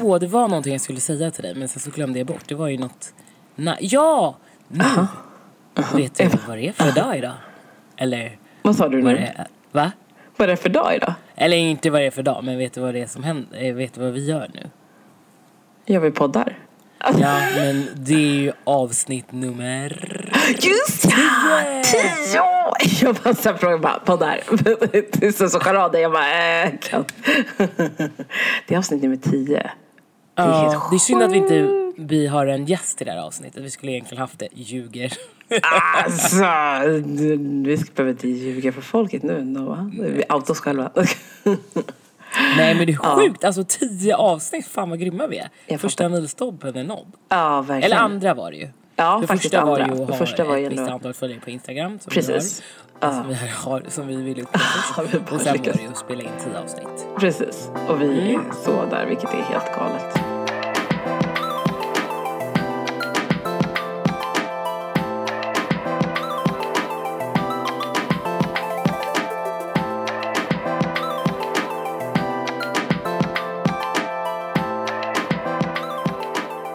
Åh, det var någonting jag skulle säga till dig men sen så glömde jag bort. Det var ju något... Na- ja! Nu! Vet du vad det är för dag idag? Eller Vad sa du nu? är... Va? Vad är det för dag idag? Eller inte vad det är för dag, men vet du vad det är som händer? Eh, Vet du vad vi gör nu? Gör vi poddar? Ja, men det är ju avsnitt nummer... Just ja! Tio! Jag bara så frågar bara, poddar. Det är så charader. Jag bara, äh, kan. Det är avsnitt nummer tio. Det är helt Ja, det är synd att vi inte vi har en gäst i det här avsnittet. Vi skulle egentligen haft det. Ljuger. Alltså, vi ska behöva inte ljuga för folket nu va? Vi outar oss själva. Nej men det är sjukt. Alltså tio avsnitt. Fan vad grymma vi är. Jag Första milstolpen är nådd. Ja, verkligen. Eller andra var det ju. Ja, det faktiskt första var andra. ju att ha första var ju ett visst antal följare på Instagram. Precis. Har, som, vi har, som vi ville uppnå Ja, vi Och sen var det ju att spela in tio avsnitt. Precis. Och vi Mm. är så där, vilket är helt galet.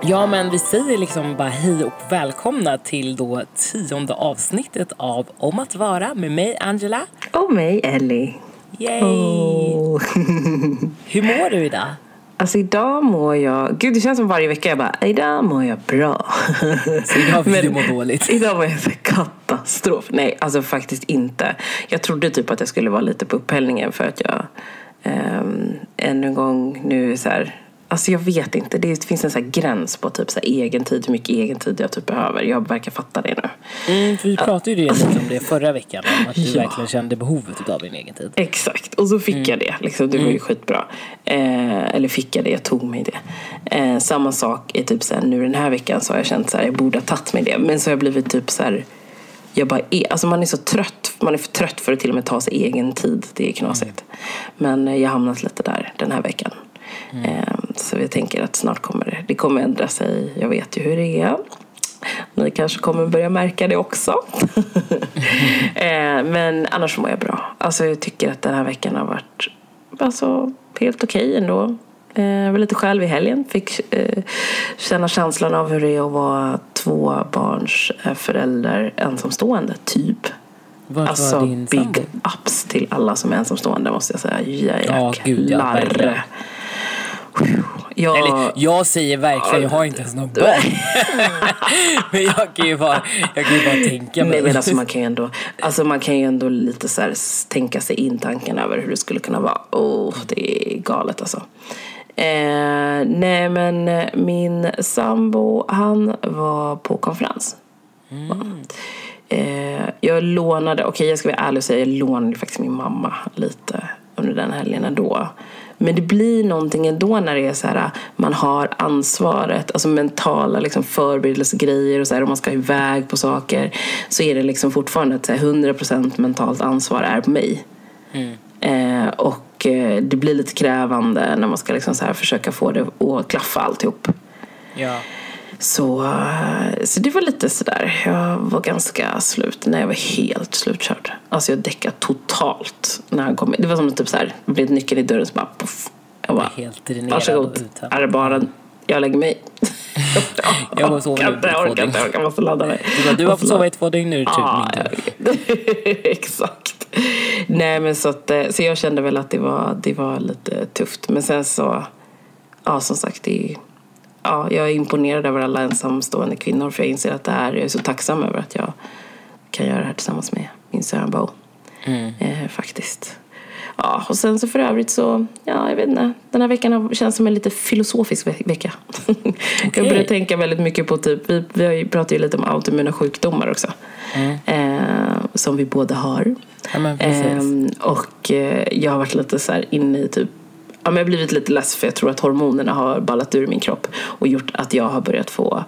Ja men vi säger liksom bara hej och välkomna till då tionde avsnittet av Om att vara med mig Angela. Och mig, Ellie. Yay! Oh. Hur mår du idag? Alltså idag mår jag... Gud, det känns som varje vecka jag bara, idag mår jag bra. Så idag vill du må dåligt. Idag mår jag katastrof. Nej, alltså faktiskt inte. Jag trodde typ att jag skulle vara lite på upphällningen för att jag um, ännu en gång nu så här... Alltså jag vet inte. Det finns en så gräns på typ så egen tid, hur mycket egen tid jag typ behöver. Jag verkar fatta det nu. Mm, vi pratade ju lite om det förra veckan. Om att du Ja. verkligen kände behovet av din egen tid. Exakt, och så fick jag det. Liksom, det var ju skitbra. Eh, eller fick jag det, jag tog mig det. Eh, samma sak är typ så här, nu den här veckan så har jag känt så här, jag borde ha tagit mig det. Men så har jag blivit typ så här, jag bara är, alltså man är så trött. Man är för trött för att till och med ta sig egen tid. Det är knasigt. Men eh, jag har hamnat lite där den här veckan. Eh, så jag tänker att snart kommer det, det kommer ändra sig. Jag vet ju hur det är. Ni kanske kommer börja märka det också. eh, men annars mår jag bra. Alltså jag tycker att den här veckan har varit alltså, helt okej ändå. Eh, jag var lite själv i helgen. Fick eh, känna känslan av hur det är att vara två barns eh, förälder, ensamstående, typ. Vart Alltså var din big ups till alla som är ensamstående måste jag säga. Ja, gud, ja. Jäklar. Jag, Eller jag säger verkligen, jag har inte ens någon barn. men jag kan ju bara, jag kan ju bara tänka mig. Nej men alltså man kan ju ändå, alltså man kan ju ändå lite så här tänka sig in tanken över hur det skulle kunna vara. Oh, det är galet alltså. Eh, nej men eh, min sambo han var på konferens. Eh, jag lånade, okej jag ska vara ärlig och säga, jag lånade faktiskt min mamma lite under den helgen ändå. Men det blir någonting ändå när det är så här, man har ansvaret, alltså mentala liksom förberedelsegrejer och så här, om man ska iväg på saker. Så är det liksom fortfarande att så här, 100% mentalt ansvar är på mig. Eh, och eh, det blir lite krävande när man ska liksom så här försöka få det att klaffa alltihop. Ja. Så, eh, så det var lite sådär. Jag var ganska slut. Nej, jag var helt slutkörd. Alltså jag däckade totalt när han kom in. Det var som typ såhär, det blev nyckeln i dörren så bara poff. Jag bara, Helt varsågod. Är det bara jag lägger mig. Jag sover orkar nu jag orkar inte, jag måste ladda mig. Du, bara, du har Måste fått sova i två dygn nu, typ ja, exakt. Nej men så att, eh, så jag kände väl att det var, det var lite tufft. Men sen så, ja som sagt, det är, ja, jag är imponerad över alla ensamstående kvinnor för jag inser att det här, jag är så tacksam över att jag kan göra det här tillsammans med min sönbo. Mm. Eh, faktiskt. Ja, och sen så för övrigt så, ja jag vet inte. Den här veckan har känns som en lite filosofisk ve- vecka. Jag börjar tänka väldigt mycket på typ, vi, vi har ju lite om autoimmuna sjukdomar också. Eh, som vi båda har. Ja. Ehm, och eh, jag har varit lite så inne i typ Ja, men jag har blivit lite less för jag tror att hormonerna har ballat ur min kropp och gjort att jag har börjat få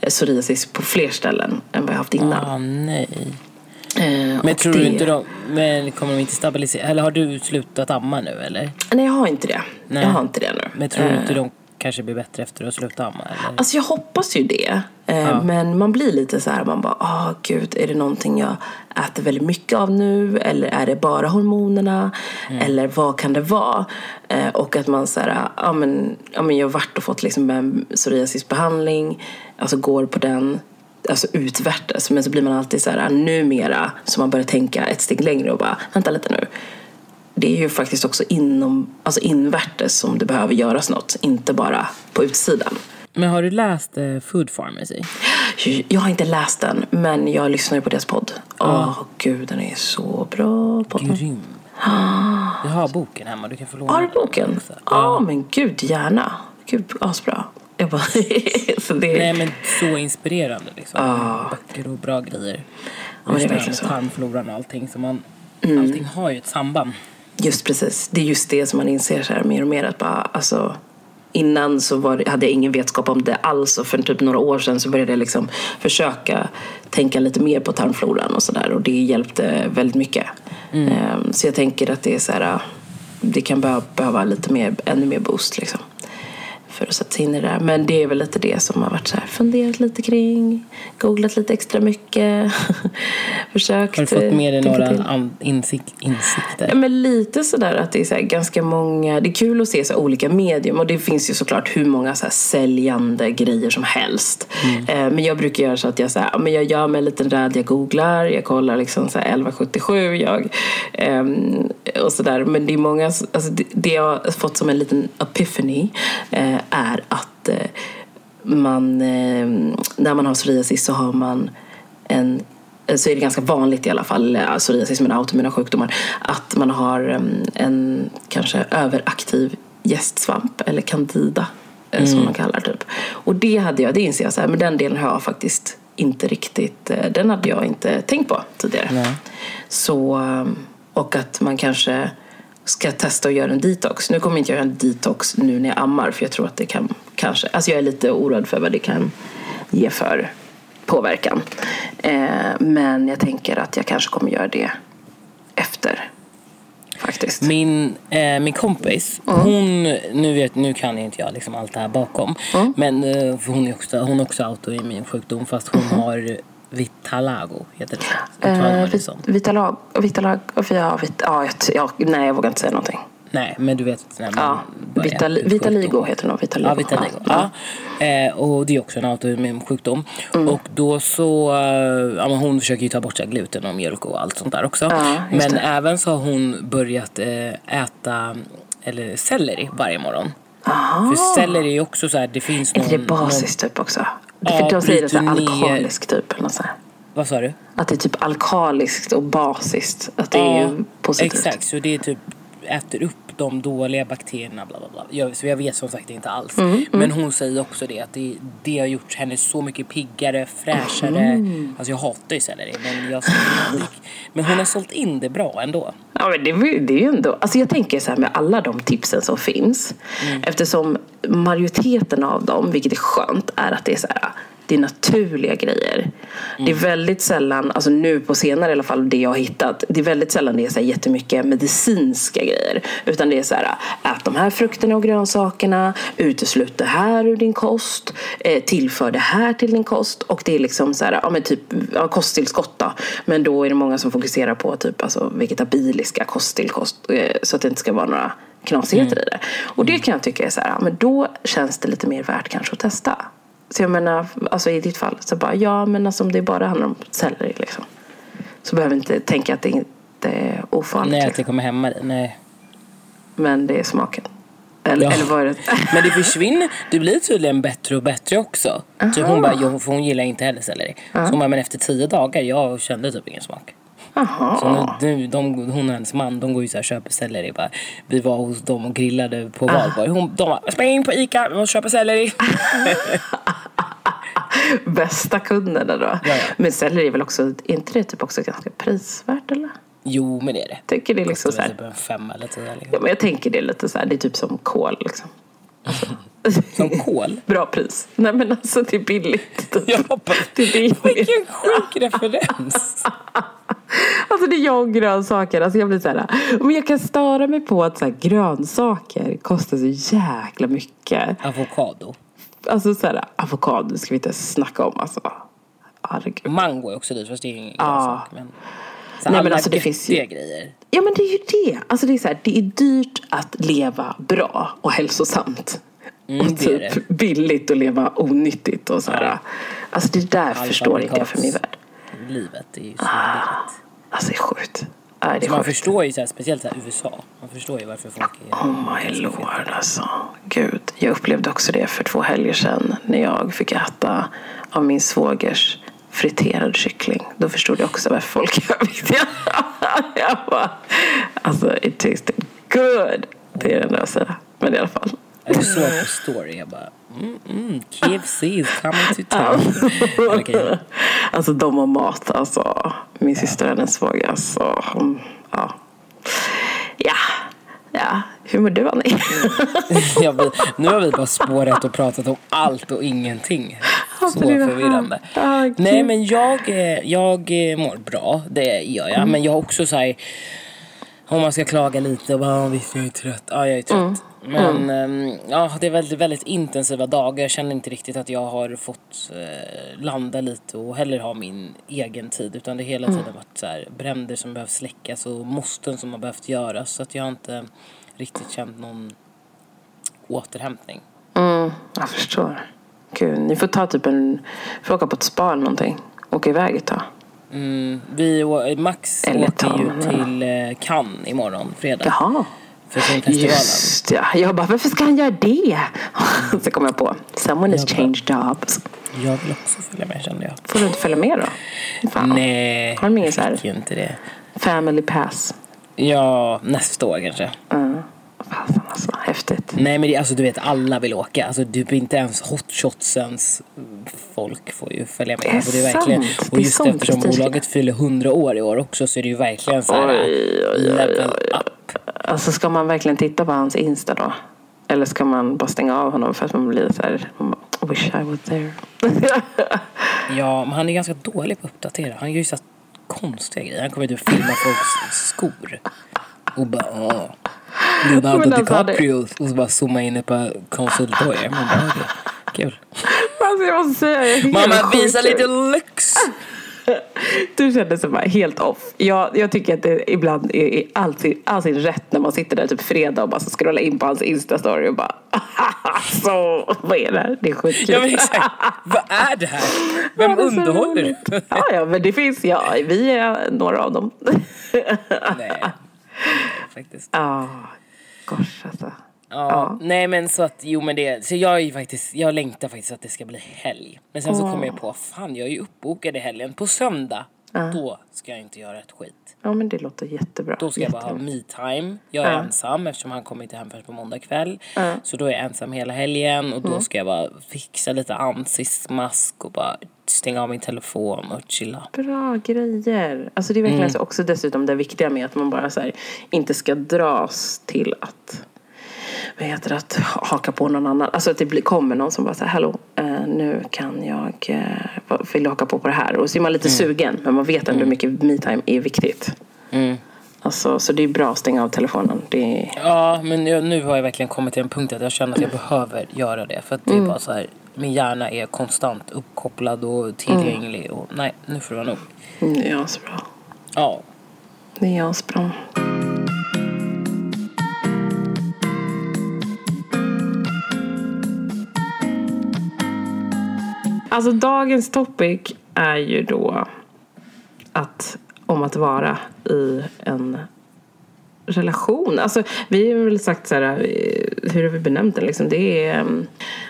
eh, psoriasis på fler ställen än vad jag haft innan. Ah, nej. Eh, Men tror det- du inte de, men kommer de inte stabilisera? Eller har du slutat amma nu eller? Nej, jag har inte det. Nej. Jag har inte det nu. Men tror du Eh, inte de kanske blir bättre efter att sluta amma? Eller? Alltså jag hoppas ju det. Eh, Ja. Men man blir lite så här, man bara, ah gud, är det någonting jag äter väldigt mycket av nu? Eller är det bara hormonerna? Mm. Eller vad kan det vara? Eh, och att man så här, ja men, ja men jag har varit och fått liksom en psoriasisbehandling, alltså går på den, alltså utvärtes. Men så blir man alltid så här, numera, så man börjar tänka ett steg längre och bara, vänta lite nu. Det är ju faktiskt också inom, alltså invärtes som det behöver göras något, inte bara på utsidan. Men har du läst eh, Food Pharmacy? Jag har inte läst den, men jag lyssnar ju på deras podd. Åh, gud, den är så bra. Podden. Grym. Jag har boken hemma, du kan få låna Har du boken? Ja, men gud, gärna. Gud, asbra. Jag bara, så det Nej men så inspirerande liksom. Böcker och bra grejer. men det är verkligen så. Mm. tarmfloran och allting. Så man, Allting har ju ett samband. Just precis. Det är just det som man inser så här mer och mer att bara, alltså Innan så var hade jag ingen vetskap om det alls och för typ några år sedan så började jag liksom försöka tänka lite mer på tarmfloran och sådär och det hjälpte väldigt mycket. Ehm, Så jag tänker att det är så här, det kan behöva, behöva lite mer, ännu mer boost liksom. För att sätta sig in i det där. Men det är väl lite det som har varit så här, funderat lite kring, googlat lite extra mycket, försökt Har du fått eh, med dig tänka några insik- insikter? Ja, men lite sådär att det är så ganska många, det är kul att se så olika medium och det finns ju såklart hur många så säljande grejer som helst. Eh, men jag brukar göra så att jag, så här, men jag gör mig en liten räd, jag googlar, jag kollar liksom så här 1177, jag, ehm, och sådär. Men det är många, alltså det, det jag har fått som en liten epiphany eh, är att eh, man, eh, när man har psoriasis så har man en så är det ganska vanligt i alla fall, eh, psoriasis med autoimmuna sjukdomar, att man har en kanske överaktiv gästsvamp eller candida eh, som man kallar typ. Och det hade jag, det inser jag så här, men den delen har jag faktiskt inte riktigt, eh, den hade jag inte tänkt på tidigare. Nej. Så, och att man kanske ska testa att göra en detox. Nu kommer inte jag göra en detox nu när jag ammar för jag tror att det kan kanske, alltså jag är lite oroad för vad det kan ge för påverkan. Eh, men jag tänker att jag kanske kommer göra det efter. Faktiskt. Min, eh, min kompis, hon, nu, vet, nu kan inte jag liksom allt det här bakom. Men eh, hon är också, hon har också autoimmun sjukdom fast hon har vitalago, heter det Eh, det vit, så? vitalag, vitalag, ja, vit, ja, jag, ja, nej jag vågar inte säga någonting. Nej, men du vet när man Ja, sjukdom. vitaligo heter det nog. Vitaligo. Ja, vitaligo. Ja. Eh, och det är också en autoimmun sjukdom. Mm. Och då så, eh, ja, men hon försöker ju ta bort gluten och mjölk och allt sånt där också. Ja, men det. även så har hon börjat eh, äta eller selleri varje morgon. Aha. För selleri är också så här, det finns Är någon... inte det basiskt typ också? Ja, För de säger det så här, bryter ner- alkalisk typ. Eller något så här. Vad sa du? Att det är typ alkaliskt och basiskt. Att det är ju positivt. exakt. Så det är typ äter upp de dåliga bakterierna. Bla bla bla. Jag, så jag vet som sagt inte alls. Mm, Men hon säger också det att det, det har gjort henne så mycket piggare, fräschare. Mm. Alltså jag hatar ju selleri. Men, jag, men hon har sålt in det bra ändå. Ja, men det, det är ju ändå... Alltså jag tänker så här med alla de tipsen som finns. Eftersom majoriteten av dem, vilket är skönt, är att det är så här... Det är naturliga grejer. Det är väldigt sällan, alltså nu på senare i alla fall, det jag har hittat. Det är väldigt sällan det är så här jättemycket medicinska grejer. Utan det är så här, ät de här frukterna och grönsakerna. Uteslut det här ur din kost. Eh, tillför det här till din kost. Och det är liksom så här, ja men typ ja, kosttillskott då. Men då är det många som fokuserar på typ alltså vegetabiliska kosttillskott. Eh, så att det inte ska vara några knasigheter i det. Och det kan jag tycka är så här, men då känns det lite mer värt kanske att testa. Så jag menar, alltså i ditt fall, så bara ja men alltså om det bara handlar om selleri liksom. Så behöver inte tänka att det inte är ofarligt. Nej, att det liksom. kommer hämma dig. Nej. Men det är smaken. Eller, Ja. eller vad är det? Men det försvinner. Det blir tydligen bättre och bättre också. Typ hon bara, jo, för hon gillar inte heller selleri. Så hon bara, men efter tio dagar, jag kände typ ingen smak. Jaha. Så nu, de, hon och hennes man, de går ju så här köper selleri. Bara, vi var hos dem och grillade på valborg. Hon, de bara, spring in på Ica och köper selleri. Bästa kunderna då. Ja, ja. Men selleri är väl också, är inte det typ också ganska prisvärt eller? Jo, men det är det. Tänker det är liksom så här, typ en femma eller tio. ja, Liksom. men jag tänker det är lite så här, det är typ som kol liksom. Som kol. Bra pris. Nej men alltså det är billigt. Jag hoppas. Det är billigt. Vilken sjuk referens. Alltså det är jag och grönsaker. Alltså jag blir så här, men jag kan störa mig på att så här, grönsaker kostar så jäkla mycket. Avokado. Alltså så här, avokado ska vi inte snacka om. Alltså. Herregud. Mango är också dyrt fast det är ingen grönsak. Men, så Nej, alla men alltså, det finns ju- grejer. Ja men det är ju det. Alltså det är så här, det är dyrt att leva bra och hälsosamt. Mm, och det typ billigt att leva onyttigt och så här. Ja. Alltså det där Halvfabrikats- förstår inte jag för min värld. Livet är ju så Ah. billigt. Alltså det är sjukt. Nej, det är Så man sjukt. förstår ju så här, speciellt så här USA. Man förstår ju varför folk är... Oh my lord alltså. Gud, jag upplevde också det för två helger sedan när jag fick äta av min svågers friterad kyckling. Då förstod jag också varför folk är jag bara, alltså it tasted good. Det är det enda jag säger. Men i alla fall. Jag såg på story, jag bara mm, mm, KFC is coming to town. Alltså de har mat alltså. Min syster och hennes svåger. Alltså, ja. ja. Ja, hur mår du Annie? jag blir, nu har vi bara spårat och pratat om allt och ingenting. Så förvirrande. Ah. Nej men jag, eh, jag eh, mår bra, det gör jag. Men jag har också så här, om man ska klaga lite och bara "Ah, visst jag är trött. Ja jag är trött. Men ehm, ja, det är väldigt, väldigt intensiva dagar. Jag känner inte riktigt att jag har fått eh, landa lite och heller ha min egen tid. Utan det har hela tiden varit så här, bränder som behöver släckas och måsten som har behövt göras. Så att jag har inte riktigt känt någon återhämtning. Mm, jag förstår. Gud, ni får ta typ en... Får åka på ett spa eller någonting. Åka iväg ett tag. Mm, vi, Max Eller åker ju ta- till eh, Cannes imorgon, fredag. Jaha. För filmfestivalen. Just ja. Jag bara, varför ska han göra det? Så kom jag på. Someone has Jag bara- changed jobs. Jag vill också följa med kände jag. Får du inte följa med då? Fan. Nej, Har de ingen jag så här- fick ju inte det. Family pass. Ja, nästa år kanske. Mm. Nej men det, alltså du vet alla vill åka. Alltså typ inte ens hotshotsens folk får ju följa med. Det är alltså, det är verkligen, sant. och just eftersom bolaget fyller 100 år i år också så är det ju verkligen så här Oj, oj, level oj, up. Alltså ska man verkligen titta på hans Insta då? Eller ska man bara stänga av honom för att man blir så här, man bara, wish I was there. Ja, men han är ganska dålig på att uppdatera. Han gör ju så konstiga grejer. Han kommer ut och filmar folks skor. Och bara åh. Leonardo alltså, är- DiCaprio. Och så bara zooma in ett par konsultdojor. Man bara okej, kul. alltså jag måste säga, är Mamma visa lite lyx. Du kände sig bara helt off. Jag, jag tycker att det ibland är i all sin, all sin rätt när man sitter där typ fredag och bara så scrollar in på hans Insta-story och bara så vad är det här? Det är skitkul. Ja men exakt. Vad är det här? Vem Ja, är underhåller du? Ja, ja, men det finns, ja, vi är några av dem. Nej. Faktiskt. Ja, gosh alltså. Ja, nej men så att, jo men det, så jag är ju faktiskt, jag längtar faktiskt att det ska bli helg. Men sen så kommer jag på, fan jag är ju uppbokad i helgen. På söndag, då ska jag inte göra ett skit. Ja, men det låter jättebra. Då ska jag bara ha Jättebra. me-time. Jag är ensam eftersom han kommer inte hem förrän på måndag kväll. Så då är jag ensam hela helgen och då ska jag bara fixa lite ansiktsmask och bara stänga av min telefon och chilla. Bra grejer. Alltså det är verkligen så också dessutom det viktiga med att man bara så här, inte ska dras till att vad heter det, att haka på någon annan. Alltså att det blir, kommer någon som bara säger hallå, eh, nu kan jag, eh, vill haka på på det här? Och så är man lite sugen, men man vet ändå hur mycket me-time är viktigt. Mm. Alltså, så det är bra att stänga av telefonen. Det är, Ja, men jag, nu har jag verkligen kommit till en punkt att jag känner att jag behöver göra det. För att det är bara så här, min hjärna är konstant uppkopplad och tillgänglig. Och nej, nu får det vara nog. det är asbra. Ja. Det är asbra. Alltså dagens topic är ju då att, om att vara i en relation. Alltså, vi har väl sagt så här, eh, hur har vi benämnt den? Liksom? Det är, mm,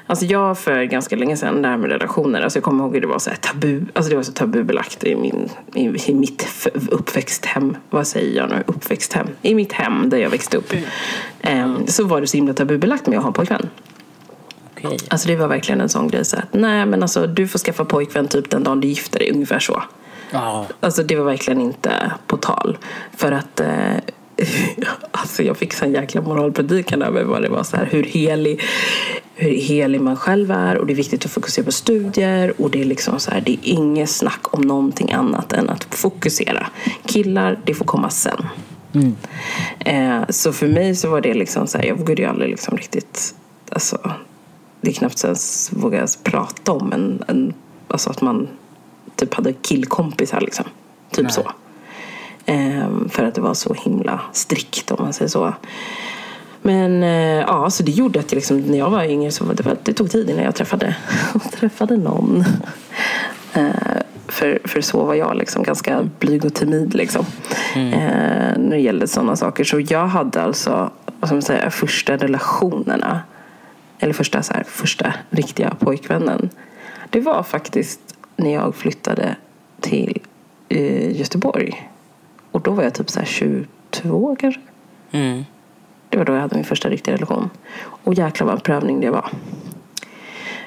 alltså jag för ganska länge sedan, det här med relationer, alltså jag kommer ihåg hur det var så tabu, alltså det var så tabubelagt i, min, i, i mitt uppväxthem, vad säger jag nu, uppväxthem, i mitt hem där jag växte upp. Ehm, så var det så himla tabubelagt med att ha en pojkvän. Okej. Alltså det var verkligen en sån grej så här, nej men alltså du får skaffa pojkvän typ den dagen du gifter dig, ungefär så. Alltså det var verkligen inte på tal. För att eh, alltså jag fick sån jäkla moralpredikan över vad det var så här, hur helig hur helig man själv är och det är viktigt att fokusera på studier och det är liksom så här, det är inget snack om någonting annat än att fokusera. Killar, det får komma sen. Mm. Eh, så för mig så var det liksom så här, jag vågade ju aldrig liksom riktigt, alltså det är knappt ens våga prata om en, en, alltså att man typ hade killkompisar liksom. Typ Nej. så. Eh, för att det var så himla strikt om man säger så. Men eh, ja, så det gjorde att jag liksom, när jag var yngre så var det, det tog tid innan jag träffade, träffade någon. Eh, för, för så var jag liksom ganska blyg och timid liksom. Mm. Eh, när det gällde sådana saker. Så jag hade alltså, man säga, första relationerna. Eller första, så här, första riktiga pojkvännen. Det var faktiskt när jag flyttade till eh, Göteborg. Och då var jag typ så 22 kanske. Mm. Det var då jag hade min första riktiga relation. Och jäklar vad en prövning det var.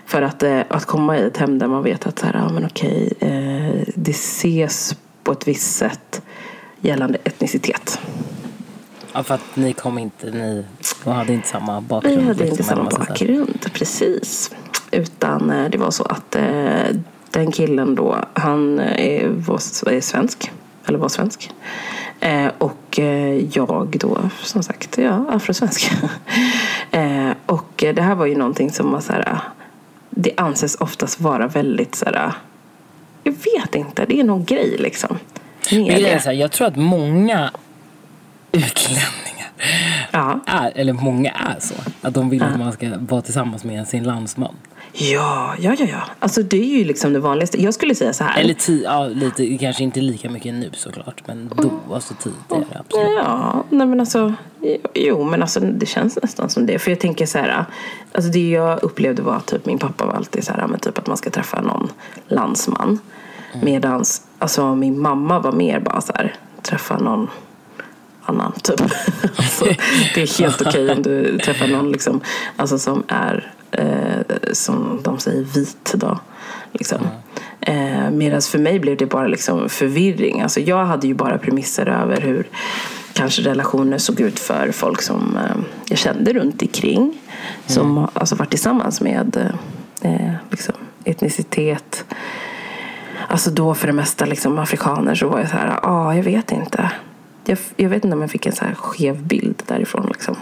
För att, eh, att komma i ett hem där man vet att så här, ja, men okej, eh, det ses på ett visst sätt gällande etnicitet. Ja, för att ni kom inte, ni hade inte samma bakgrund? Vi hade liksom, inte samma bakgrund, precis. Utan eh, det var så att eh, den killen då, han är, var, är svensk, eller var svensk. Eh, och eh, jag då, som sagt, ja, afrosvensk. eh, och det här var ju någonting som var så här, det anses oftast vara väldigt så här, jag vet inte, det är någon grej liksom. Men så här, jag tror att många utlänningar ja. är, eller många är så. Att de vill ja. att man ska vara tillsammans med sin landsman. Ja, ja, ja, ja. Alltså det är ju liksom det vanligaste. Jag skulle säga så här. Eller ti- ja, lite, kanske inte lika mycket nu såklart. Men då, mm. alltså tidigare absolut. Ja, nej men alltså. Jo, men alltså det känns nästan som det. För jag tänker så här. Alltså det jag upplevde var typ min pappa var alltid så här. Men typ att man ska träffa någon landsman. Mm. Medans alltså min mamma var mer bara så här. Träffa någon annan typ. alltså, det är helt okej okay om du träffar någon liksom, alltså, som är eh, som de säger vit då. Liksom. Mm. Eh, Medan för mig blev det bara liksom förvirring. Alltså jag hade ju bara premisser över hur kanske relationer såg ut för folk som eh, jag kände runt omkring. Mm. Som alltså varit tillsammans med eh, liksom, etnicitet. Alltså då för det mesta liksom afrikaner så var jag så här, ja ah, jag vet inte. Jag, jag vet inte om jag fick en så här skev bild därifrån liksom.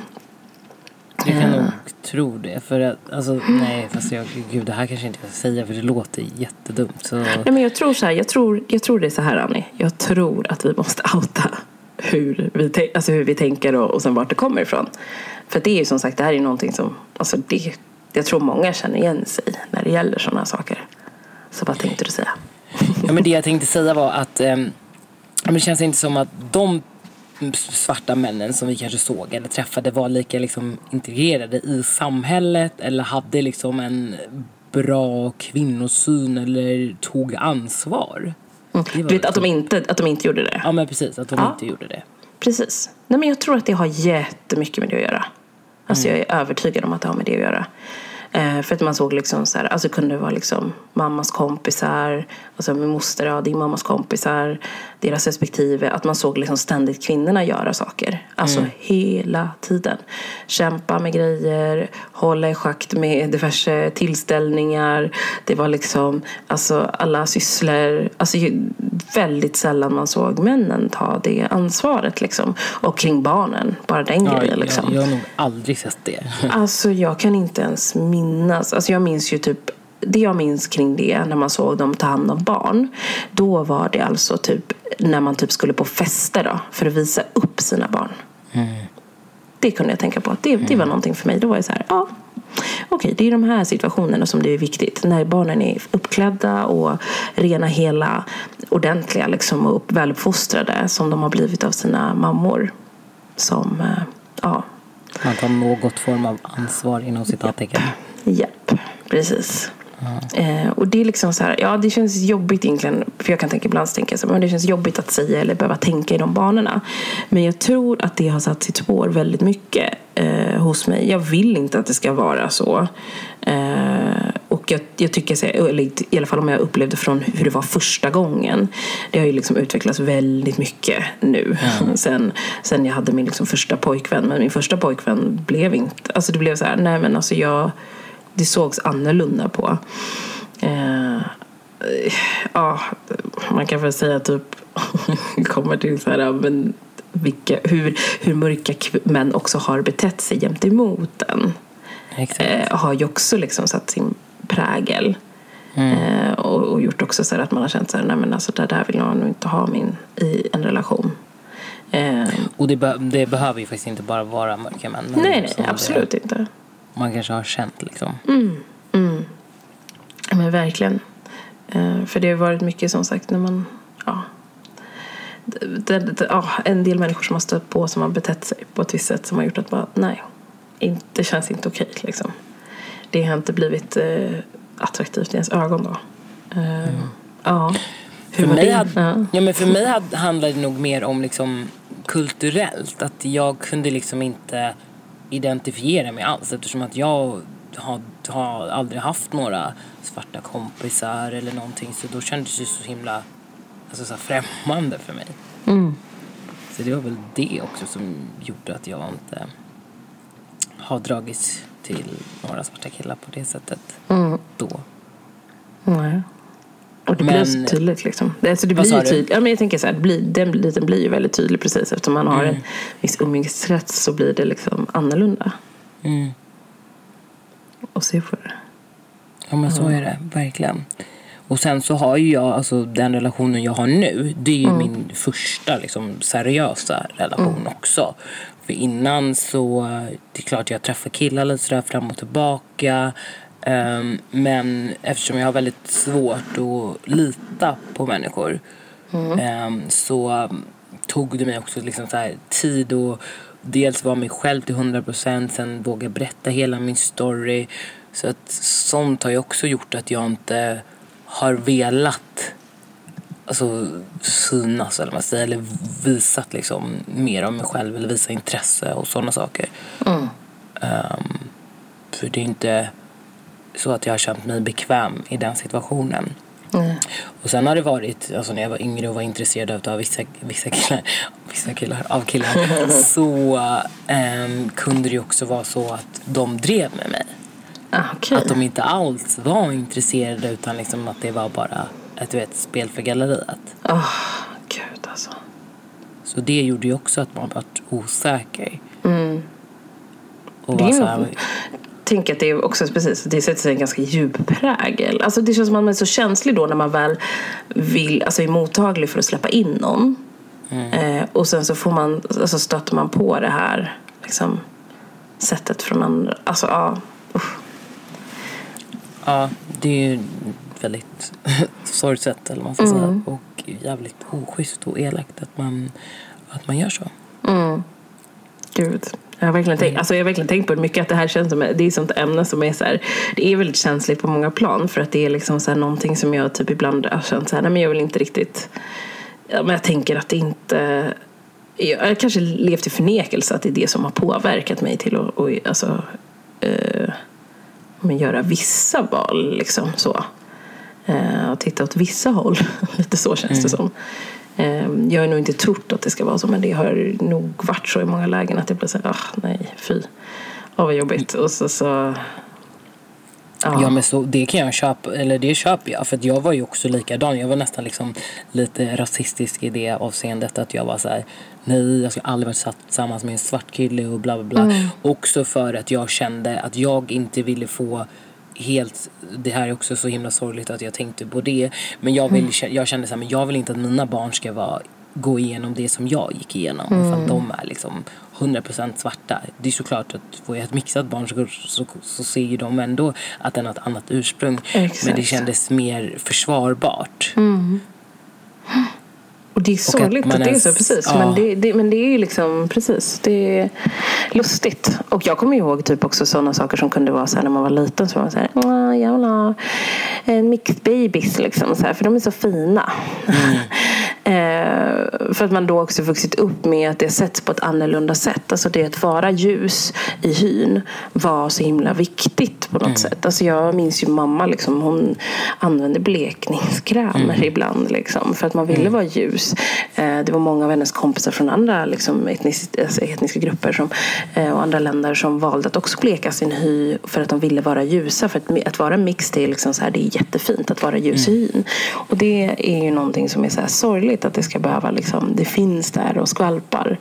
Jag kan nog tro det. För att, alltså, nej, fast jag, gud, det här kanske inte jag ska säga för det låter jättedumt. Så... Nej, men jag tror så här, jag tror, jag tror det är så här Annie. Jag tror att vi måste outa hur vi, alltså hur vi tänker och, och sen vart det kommer ifrån. För det är ju som sagt, det här är någonting som, alltså det, jag tror många känner igen sig när det gäller sådana saker. Så vad tänkte du säga? Ja, men det jag tänkte säga var att eh, det känns inte som att de svarta männen som vi kanske såg eller träffade var lika liksom integrerade i samhället eller hade liksom en bra kvinnosyn eller tog ansvar. Mm. Du vet att de, inte, att de inte gjorde det? Ja men precis, att de ja. inte gjorde det. Precis. Nej, men jag tror att det har jättemycket med det att göra. Alltså mm. jag är övertygad om att det har med det att göra. Eh, för att man såg liksom så här, alltså kunde det vara liksom mammas kompisar, alltså min moster, ja, din mammas kompisar, deras respektive. Att man såg liksom ständigt kvinnorna göra saker. Alltså mm. hela tiden. Kämpa med grejer, hålla i schakt med diverse tillställningar. Det var liksom, alltså alla sysslor. Alltså väldigt sällan man såg männen ta det ansvaret liksom. Och kring barnen, bara den ja, grejen liksom. Jag, jag har nog aldrig sett det. alltså jag kan inte ens minnas. Alltså jag minns ju typ det jag minns kring det när man såg dem ta hand om barn. Då var det alltså typ när man typ skulle på fester då, för att visa upp sina barn. Mm. Det kunde jag tänka på. Det, det var mm. någonting för mig. Då var jag så här, ja, okej, det är de här situationerna som det är viktigt. När barnen är uppklädda och rena, hela, ordentliga liksom, och väluppfostrade som de har blivit av sina mammor. Som, eh, ja. Man tar något form av ansvar inom citattecken. Japp, precis. Eh, och det är liksom så här, ja det känns jobbigt egentligen, för jag kan tänka ibland tänka så, men det känns jobbigt att säga eller behöva tänka i de banorna. Men jag tror att det har satt sitt spår väldigt mycket eh, hos mig. Jag vill inte att det ska vara så. Eh, och jag, jag tycker, eller i alla fall om jag upplevde från hur det var första gången. Det har ju liksom utvecklats väldigt mycket nu. Mm. sen, sen jag hade min liksom första pojkvän. Men min första pojkvän blev inte, alltså det blev så här, nej men alltså jag det sågs annorlunda på. Eh, ja, man kan väl säga typ, kommer till så här, men vilka, hur, hur mörka män också har betett sig gentemot en. Eh, har ju också liksom satt sin prägel. Mm. Eh, och, och, gjort också så att man har känt så här, nej men alltså det där vill jag nog inte ha min i en relation. Eh, och det, be det, behöver ju faktiskt inte bara vara mörka män. Nej, nej, absolut det, inte. Man kanske har känt liksom. Mm, mm. Men verkligen. Eh, för det har varit mycket som sagt när man, ja, det, det, ja, en del människor som har stött på som har betett sig på ett visst sätt som har gjort att bara, nej, det känns inte okej liksom. Det har inte blivit eh, attraktivt i ens ögon då. Uh, mm. Ja. För mig, hade, ja. ja. men för mig hade, handlade det nog mer om liksom kulturellt. Att jag kunde liksom inte identifiera mig alls eftersom att jag har, har aldrig haft några svarta kompisar eller någonting så då kändes det så himla alltså, så främmande för mig. Mm. Så det var väl det också som gjorde att jag inte har dragits till några svarta killar på det sättet mm. då. Nej. Och det men, blir så tydligt liksom. Alltså det blir ju tydligt. Ja, men jag tänker så här, blir, den biten blir ju väldigt tydlig precis eftersom man har mm. en viss umgängesrätt så blir det liksom annorlunda. Mm. Och se på det. Ja men så är det, verkligen. Och sen så har ju jag, alltså den relationen jag har nu, det är ju mm. min första liksom seriösa relation mm. också. För innan så, det är klart jag träffar killar lite sådär fram och tillbaka. Um, men eftersom jag har väldigt svårt att lita på människor mm. um, så tog det mig också liksom så tid att dels vara mig själv till 100% sen våga berätta hela min story. Så att sånt har ju också gjort att jag inte har velat alltså, synas eller, man säger, eller visat liksom, mer av mig själv eller visa intresse och sådana saker. Mm. Um, för det är inte så att jag har känt mig bekväm i den situationen. Mm. Och sen har det varit, alltså när jag var yngre och var intresserad av vissa, vissa killar, vissa killar, av killar så um, kunde det ju också vara så att de drev med mig. Ah, okay. Att de inte alls var intresserade utan liksom att det var bara ett vet, spel för galleriet. Oh, gud alltså. Så det gjorde ju också att man vart osäker. Mm. Och var så här, tänker att det är också precis, det sätter sig en ganska djup prägel. Alltså det känns som att man är så känslig då när man väl vill, alltså är mottaglig för att släppa in någon. Mm. Eh, och sen så får man, alltså stöter man på det här liksom, sättet från andra. Alltså ja, usch. Ja, det är ju väldigt sorgset eller man ska mm. säga. Och jävligt oschysst och elakt att man, att man gör så. Mm. Gud. Jag har verkligen tänkt, alltså jag har verkligen tänkt på det mycket att det här känns som det är sånt ämne som är så här, det är väldigt känsligt på många plan för att det är liksom så här någonting som jag typ ibland har känt så här, nej men jag vill inte riktigt, ja, men jag tänker att det inte jag har kanske levt i förnekelse att det är det som har påverkat mig till att och, alltså, eh, men göra vissa val. Liksom, så. Eh, och titta åt vissa håll. Lite så känns mm. det som. Eh, jag har nog inte trott att det ska vara så men det har nog varit så i många lägen att jag blir såhär, ah, nej, fy. Åh vad jobbigt. Och så, så Ja. ja men så, det kan jag köpa, eller det köper jag. För jag var ju också likadan. Jag var nästan liksom lite rasistisk i det avseendet att jag var så här, nej jag ska aldrig vara tillsammans med en svart kille och bla bla bla. Mm. Också för att jag kände att jag inte ville få helt, det här är också så himla sorgligt att jag tänkte på det. Men jag, vill, mm. jag kände så här, men jag vill inte att mina barn ska vara gå igenom det som jag gick igenom. Mm. För att de är liksom 100% svarta. Det är såklart att får jag ett mixat barn så, så, så ser ju de ändå att den har ett annat ursprung. Exakt. Men det kändes mer försvarbart. Mm. Och det är sorgligt att, att det är så, precis. Ja. Men, det, det, men det är ju liksom, precis, det är lustigt. Och jag kommer ihåg typ också sådana saker som kunde vara så här när man var liten. Så var man så här, jag vill ha en mixed babies liksom, så här, för de är så fina. Mm. Eh, för att man då också vuxit upp med att det sätts på ett annorlunda sätt. Alltså det att vara ljus i hyn var så himla viktigt på något mm. sätt. Alltså jag minns ju mamma, liksom, hon använde blekningskrämer mm. ibland. Liksom, för att man ville mm. vara ljus. Eh, det var många av hennes kompisar från andra liksom, etnisk, alltså, etniska grupper som, eh, och andra länder som valde att också bleka sin hy för att de ville vara ljusa. För att, att vara mix det är, liksom så här, det är jättefint att vara ljus mm. i hyn. Och det är ju någonting som är så här sorgligt att det ska behöva liksom, det finns där och skvalpar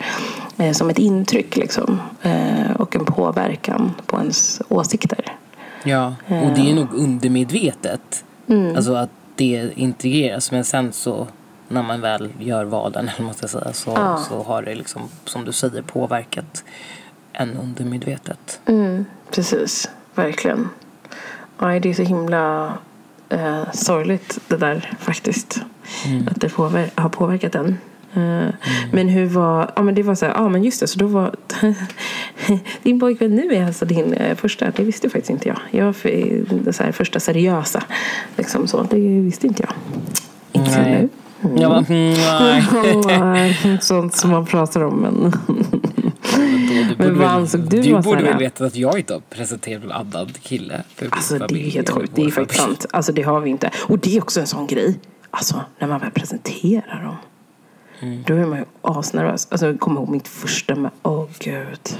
eh, som ett intryck liksom, och en påverkan på ens åsikter. Ja, och det är nog undermedvetet. Mm. Alltså att det integreras men sen så när man väl gör valen eller man ska säga, så, ja. så har det liksom, som du säger påverkat en undermedvetet. Mm, precis, verkligen. Ja, det är så himla eh, sorgligt det där faktiskt. Mm. Att det påver har påverkat en. Uh, mm. Men hur var, ja men det var så här, ja men just det, så då var din pojkvän nu är alltså din eh, första, det visste faktiskt inte jag. Jag det så här, första seriösa, liksom så, det visste inte jag. Inte nu. Mm. Jag bara, nej. Sånt som man pratar om men men vad ansåg du Du borde väl veta att jag inte har presenterat en annan kille. Alltså det är helt sjukt. Det är faktiskt sant. Alltså det har vi inte. Och det är också en sån grej. Alltså när man väl presenterar dem. Mm. Då är man ju asnervös. Alltså jag kommer ihåg mitt första med... Åh oh, gud.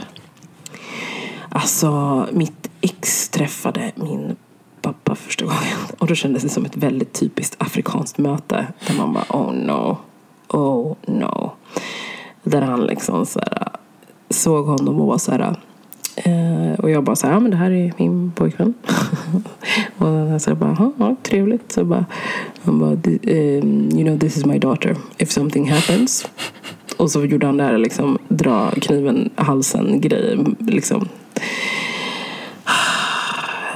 Alltså mitt ex träffade min pappa första gången. Och då kändes det som ett väldigt typiskt afrikanskt möte. Där man bara oh no. Oh no. Där han liksom så här, såg honom och var så här Eh, och jag bara så här, ja men det här är min pojkvän. och jag så bara, ja trevligt. Så bara, han bara, um, you know this is my daughter if something happens. Och så gjorde han det här liksom, dra kniven halsen grejen. Liksom.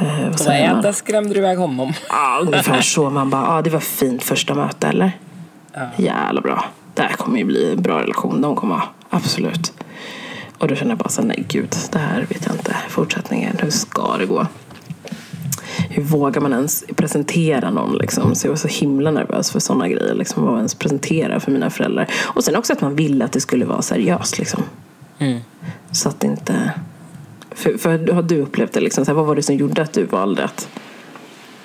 Eh, vad säger man? Där skrämde du iväg honom. ja, ungefär så. Man bara, ja det var fint första möte eller? Ja. Jävla bra. Det här kommer ju bli en bra relation. De kommer, absolut. Och då kände jag bara så nej gud, det här vet jag inte. Fortsättningen, hur ska det gå? Hur vågar man ens presentera någon? Liksom? Så jag var så himla nervös för sådana grejer. Liksom, vad ens presentera för mina föräldrar. Och sen också att man ville att det skulle vara seriöst. Liksom. Mm. Så att inte... För, för har du upplevt det? Liksom, så här, vad var det som gjorde att du valde att...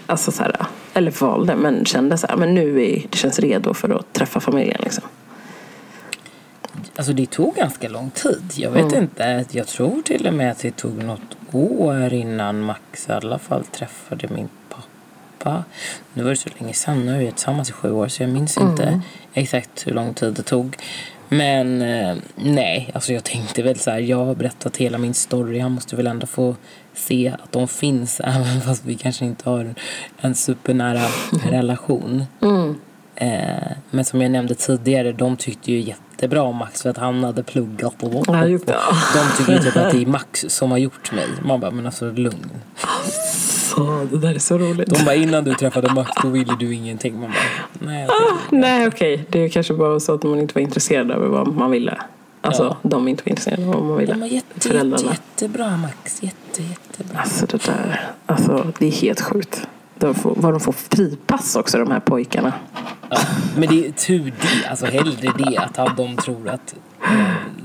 Alltså så här, eller valde, men kände så här, men nu är det känns redo för att träffa familjen. Liksom. Alltså det tog ganska lång tid. Jag vet mm. inte. Jag tror till och med att det tog något år innan Max i alla fall träffade min pappa. Nu var det så länge sedan. Nu är vi tillsammans i sju år så jag minns mm. inte exakt hur lång tid det tog. Men eh, nej, alltså jag tänkte väl så här. Jag har berättat hela min story. Han måste väl ändå få se att de finns även fast vi kanske inte har en supernära relation. Mm. Eh, men som jag nämnde tidigare, de tyckte ju jättebra om Max för att han hade pluggat och, och, och, De tycker ju typ att det är Max som har gjort mig. Man bara, men alltså lugn. Alltså, det där är så roligt. De bara, innan du träffade Max då ville du ingenting. Man bara, nej. Ah, nej okej, okay. det är kanske bara så att man inte var intresserad av vad man ville. Alltså ja. de inte var intresserade av vad man ville. De var jätte, Föräldrarna. Jätte, jättebra Max, jätte, jättebra. Alltså det där, alltså det är helt sjukt de får, vad de får fripass också de här pojkarna. Ja, men det är tur det, alltså hellre det att de tror att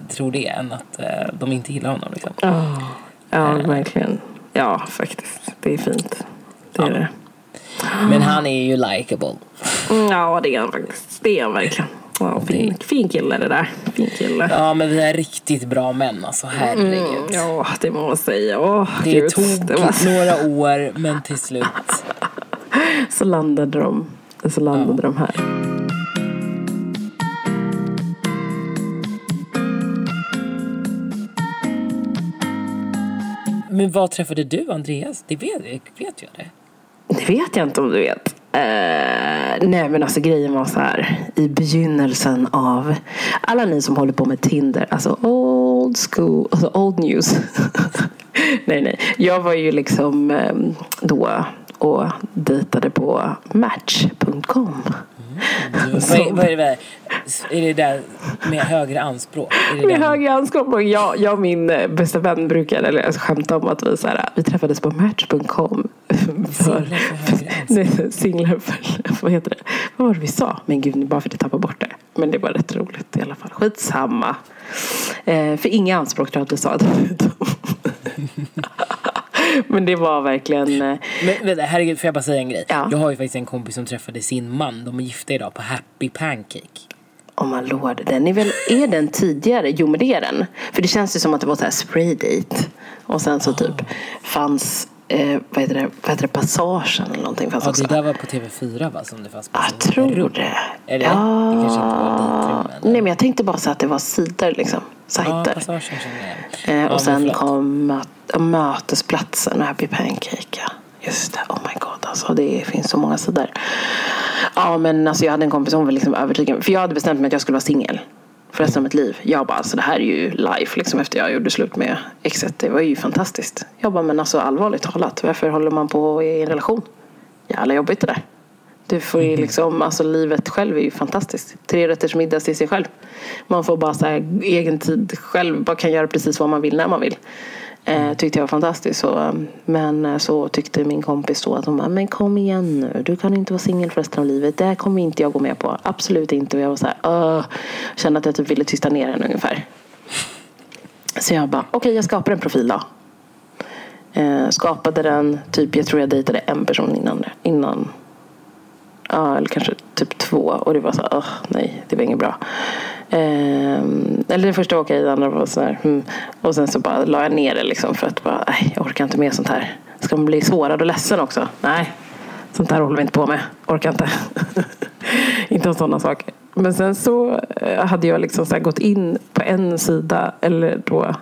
tror det än att äh, de inte gillar honom liksom. Oh, ja, äh, verkligen. Ja, faktiskt. Det är fint. Det är ja. det. Men han är ju likable. Ja, det är han faktiskt. Det är han verkligen. Ja, fin, fin kille det där. Fin kille. Ja, men vi är riktigt bra män alltså. Herregud. Mm, ja, det må man säga. Åh, det Gud. tog det var... några år, men till slut. så landade de, så landade ja. de här. Men var träffade du Andreas? Det vet, vet jag det. Det vet jag inte om du vet. Uh, nej men alltså grejen var så här. I begynnelsen av alla ni som håller på med Tinder. Alltså old school, alltså old news. nej nej. Jag var ju liksom um, då och dejtade på Match.com. Mm. Vad, vad är, det är det där med högre anspråk? med den? högre anspråk? Jag, jag och min eh, bästa vän brukade eller, alltså, skämta om att vi, så här, vi träffades på Match.com. Singlar för högre anspråk? Singlar för, vad heter det? Vad var det vi sa? Men gud, bara för att jag tappar bort det. Men det var rätt roligt i alla fall. Skitsamma. Eh, för inga anspråk tror jag att du sa Men det var verkligen... Eh, Men vänta, herregud, får jag bara säga en grej? Ja. Jag har ju faktiskt en kompis som träffade sin man. De är gifta idag på Happy Pancake. Oh my lord, den är väl, är den tidigare? Jo men det är den. För det känns ju som att det var så här spray date. Och sen så typ fanns, eh, vad, heter det, vad heter det, Passagen eller någonting fanns Ja, också. det där var på TV4 va? Som det fanns på Jag tror det. Eller? Det kanske inte var dejtrum, eller? Nej men jag tänkte bara så att det var sidor liksom. Ja, Sajter. Passagen känner jag eh, Ja, och men sen kom möt, mötesplatsen och Happy Pancake. Ja. Just det, oh my god alltså. Det finns så många sidor. Ja men alltså jag hade en kompis som var liksom övertygad. För jag hade bestämt mig att jag skulle vara singel. För resten av mitt liv. Jag bara, alltså det här är ju life liksom efter jag gjorde slut med exet. Det var ju fantastiskt. Jag bara, men alltså allvarligt talat. Varför håller man på i en relation? Jävla jobbigt det där. Du får ju liksom, alltså livet själv är ju fantastiskt. Tre rätters middag till sig själv. Man får bara så här, egen tid själv. Bara kan göra precis vad man vill när man vill. Eh, tyckte jag var fantastiskt. Så, eh, men eh, så tyckte min kompis då att hon bara, men kom igen nu. Du kan inte vara singel för resten av livet. Det här kommer inte jag gå med på. Absolut inte. Och jag var så här, "Åh." kände att jag typ ville tysta ner henne ungefär. Så jag bara, okej jag skapar en profil då. Eh, skapade den, typ jag tror jag dejtade en person innan. innan Ja, eller kanske typ två. Och det var så här, uh, nej, det var inget bra. Eh, eller det första var okej, det andra var sådär. Mm. hmm. Och sen så bara la jag ner det liksom för att bara, nej, jag orkar inte med sånt här. Ska man bli sårad och ledsen också? Nej, sånt här håller vi inte på med. Orkar inte. inte om sådana saker. Men sen så eh, hade jag liksom så här gått in på en sida, eller då,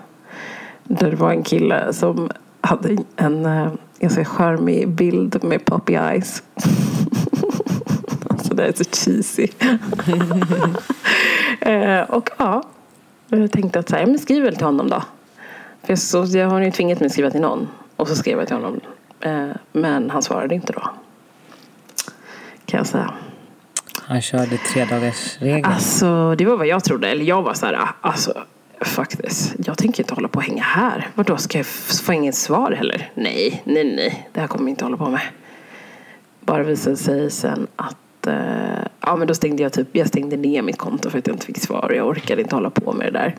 där det var en kille som hade en eh, ganska charmig bild med puppy eyes. det är så cheesy. eh, och ja, jag tänkte att så här, men skriv väl till honom då. För jag, så, jag har ju tvingat mig att skriva till någon. Och så skrev jag till honom. Eh, men han svarade inte då. Kan jag säga. Han körde tre dagars regeln. Alltså, det var vad jag trodde. Eller jag var så här, alltså faktiskt. Jag tänker inte hålla på och hänga här. Vadå, ska jag få inget svar heller? Nej, nej, nej. Det här kommer jag inte hålla på med. Bara visade sig sen att eh, ja, men då stängde jag typ, jag stängde ner mitt konto för att jag inte fick svar. Jag orkade inte hålla på med det där.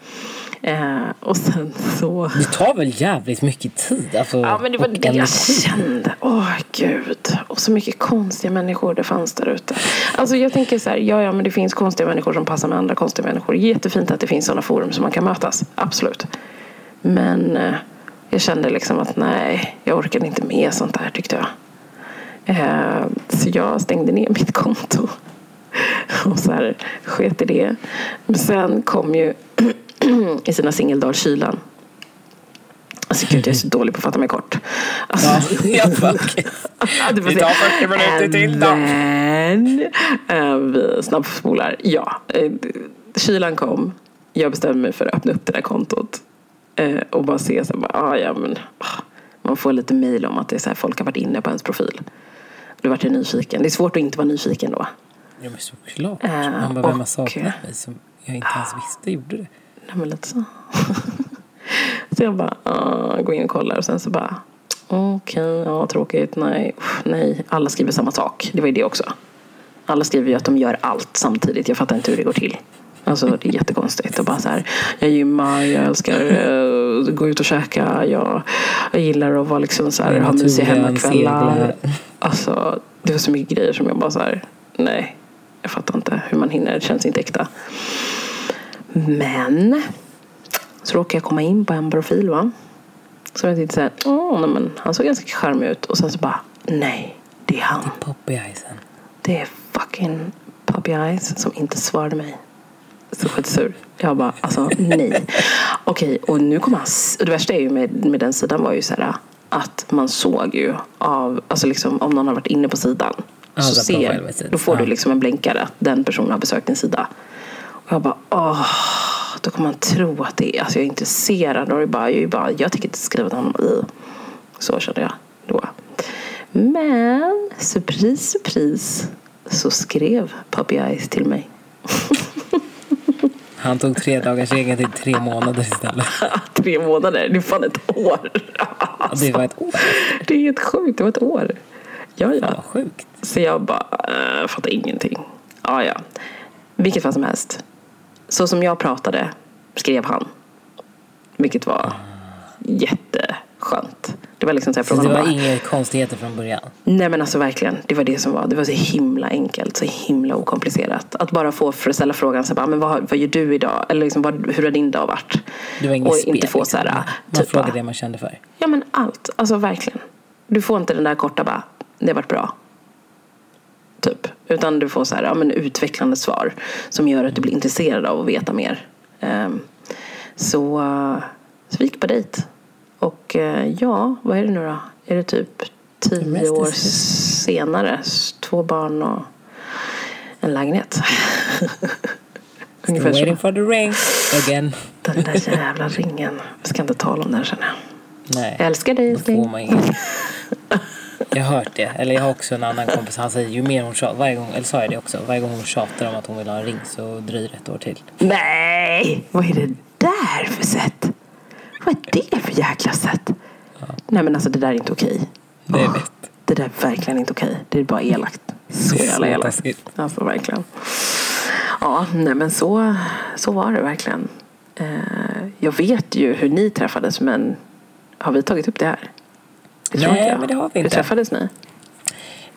Eh, och sen så... Det tar väl jävligt mycket tid? Alltså, Ja men det var och det jag kände. Åh gud. Och så mycket konstiga människor det fanns där ute. Alltså jag tänker så här, ja ja men det finns konstiga människor som passar med andra konstiga människor. Jättefint att det finns sådana forum som man kan mötas. Absolut. Men eh, jag kände liksom att nej, jag orkade inte med sånt där tyckte jag. Eh, så jag stängde ner mitt konto. Och så här sket i det. Men sen kom ju i sina singeldagar kylan. Alltså gud, jag är så dålig på att fatta mig kort. Alltså, Ja, du får Vi tar 40 minuter till då. Men, eh, vi snabbspolar. Ja, eh, kylan kom. Jag bestämde mig för att öppna upp det där kontot. Och bara se så här, bara, ah, ja, men, ah, man får lite mejl om att det är så här, folk har varit inne på ens profil. Då vart jag nyfiken. Det är svårt att inte vara nyfiken då. Ja men såklart. Eh, Man bara, vem har saknat mig som jag inte ens visste gjorde det? Nej, men lite så. så jag bara uh, går in och kollar och sen så bara okej, ja tråkigt, nej, uff, nej. Alla skriver samma sak. Det var ju det också. Alla skriver ju att de gör allt samtidigt. Jag fattar inte hur det går till. Alltså det är jättekonstigt. Och bara så här, jag gymmar, jag älskar att gå ut och käka. Jag, jag gillar att vara liksom så här, ha mysiga hemmakvällar. Alltså det var så mycket grejer som jag bara så här, nej. Jag fattar inte hur man hinner. Det känns inte äkta. Men så råkade jag komma in på en profil va. Så jag tänkte såhär, åh nej men han såg ganska charmig ut. Och sen så bara, nej, det är han. Poppy Eyesen. Det är fucking Puppy Eyes som inte svarade mig. Så skitsur. Jag bara, alltså nej. Okej, och nu kommer han... Och det värsta är ju med, med den sidan var ju så här att man såg ju av, alltså liksom om någon har varit inne på sidan. Ja, så ser, då får du Ja. liksom en blänkare att den personen har besökt din sida. Och jag bara, åh, då kommer man tro att det är, alltså jag är intresserad. Och är bara, jag, bara, jag tänker inte skriva till honom. i. Så kände jag då. Men, surprise, surprise, så skrev Puppy Eyes till mig. Han tog tre dagars regeln till tre månader istället. Tre månader, det är fan ett år. Ja, det var ett år. Det är helt sjukt, det var ett år. Ja, Fan ja. vad sjukt. Så jag bara, äh, fattar ingenting. Ja, ja. Vilket fall som helst. Så som jag pratade skrev han. Vilket var jätteskönt. Det var liksom så här Så frågan det var bara, inga konstigheter från början? Nej men alltså verkligen, det var det som var. Det var så himla enkelt, så himla okomplicerat. Att bara få för att ställa frågan så bara, men vad, vad gör du idag? Eller liksom, vad, hur har din dag varit? Det var inget Och spel? inte få så här, liksom. Man typ frågade bara, det man kände för? Ja men allt, alltså verkligen. Du får inte den där korta bara, det har varit bra. Typ. Utan du får så här, ja, men utvecklande svar som gör att du blir intresserad av att veta mer. Ehm, så, så vi gick på dejt. Och eh, ja, vad är det nu då? Är det typ tio år senare? Två barn och en lägenhet. Ungefär så. Waiting for the ring again. Den där jävla ringen. Vi ska inte tala om den känner jag. Nej, Jag älskar dig då får man inget. Jag har hört det. Eller jag har också en annan kompis. Han säger ju mer hon tjatar, varje gång, eller sa jag det också, varje gång hon tjatar om att hon vill ha en ring så dröjer det ett år till. Nej, vad är det där för sätt? Vad är det för jäkla sätt? Nej men alltså det där är inte okej. Det jag vet. Det där är verkligen inte okej. Det är bara elakt. Så är jävla elakt. Alltså verkligen. Ja, nej men så, så var det verkligen. Eh, jag vet ju hur ni träffades men har vi tagit upp det här? Det Nej, men det har vi Hur inte. träffades ni?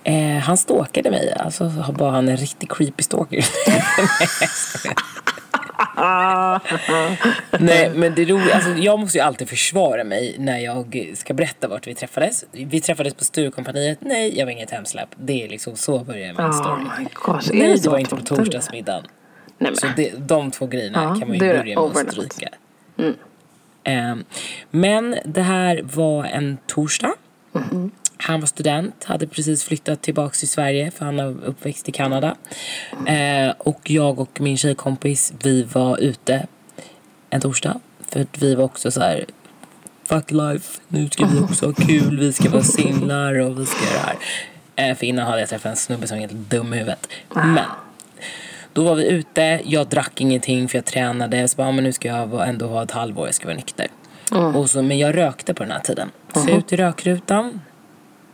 Eh, han stalkade mig. Alltså bara han en riktig creepy stalker. Nej, men det roliga, alltså, jag måste ju alltid försvara mig när jag ska berätta vart vi träffades. Vi träffades på Sturecompagniet. Nej, jag var inget hemsläpp. Det är liksom så börjar min Oh story. my gosh, är Nej, det så var inte på torsdagsmiddagen. Nej, Så men. det, de två grejerna Ja, kan man ju börja med att stryka. Ehm, men det här var en torsdag. Han var student, hade precis flyttat tillbaka till Sverige för han är uppväxt i Kanada. Eh, och jag och min tjejkompis, vi var ute en torsdag. För att vi var också så här fuck life, nu ska vi också ha kul, vi ska vara singlar och vi ska göra det här. Eh, för innan hade jag träffat en snubbe som var helt dum i huvudet. Men då var vi ute, jag drack ingenting för jag tränade. Så bara, men nu ska jag ändå ha ett halvår, jag ska vara nykter. Och så, men jag rökte på den här tiden. Så jag ute i rökrutan.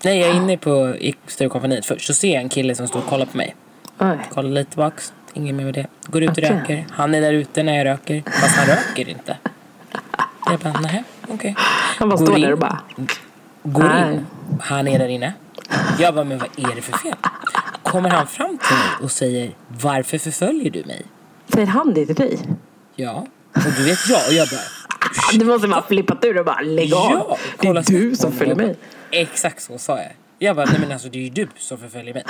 Nej, jag är inne på i Sturecompagniet först. Så ser jag en kille som står och kollar på mig. Oj. Kollar lite tillbaks, inget mer med det. Går ut och Okej. röker. Han är där ute när jag röker. Fast han röker inte. Jag bara, nej, okej. Han bara Går står där in. och bara. Går Nej. in. Han är där inne. Jag bara, men vad är det för fel? Kommer han fram till mig och säger, varför förföljer du mig? Säger han det till dig? Ja. Och du vet jag. Och jag bara, Du måste bara flippat ur och bara lägg av. ja. det är du som följer mig. Exakt så sa jag. Jag bara, nej men alltså det är ju du som förföljer mig.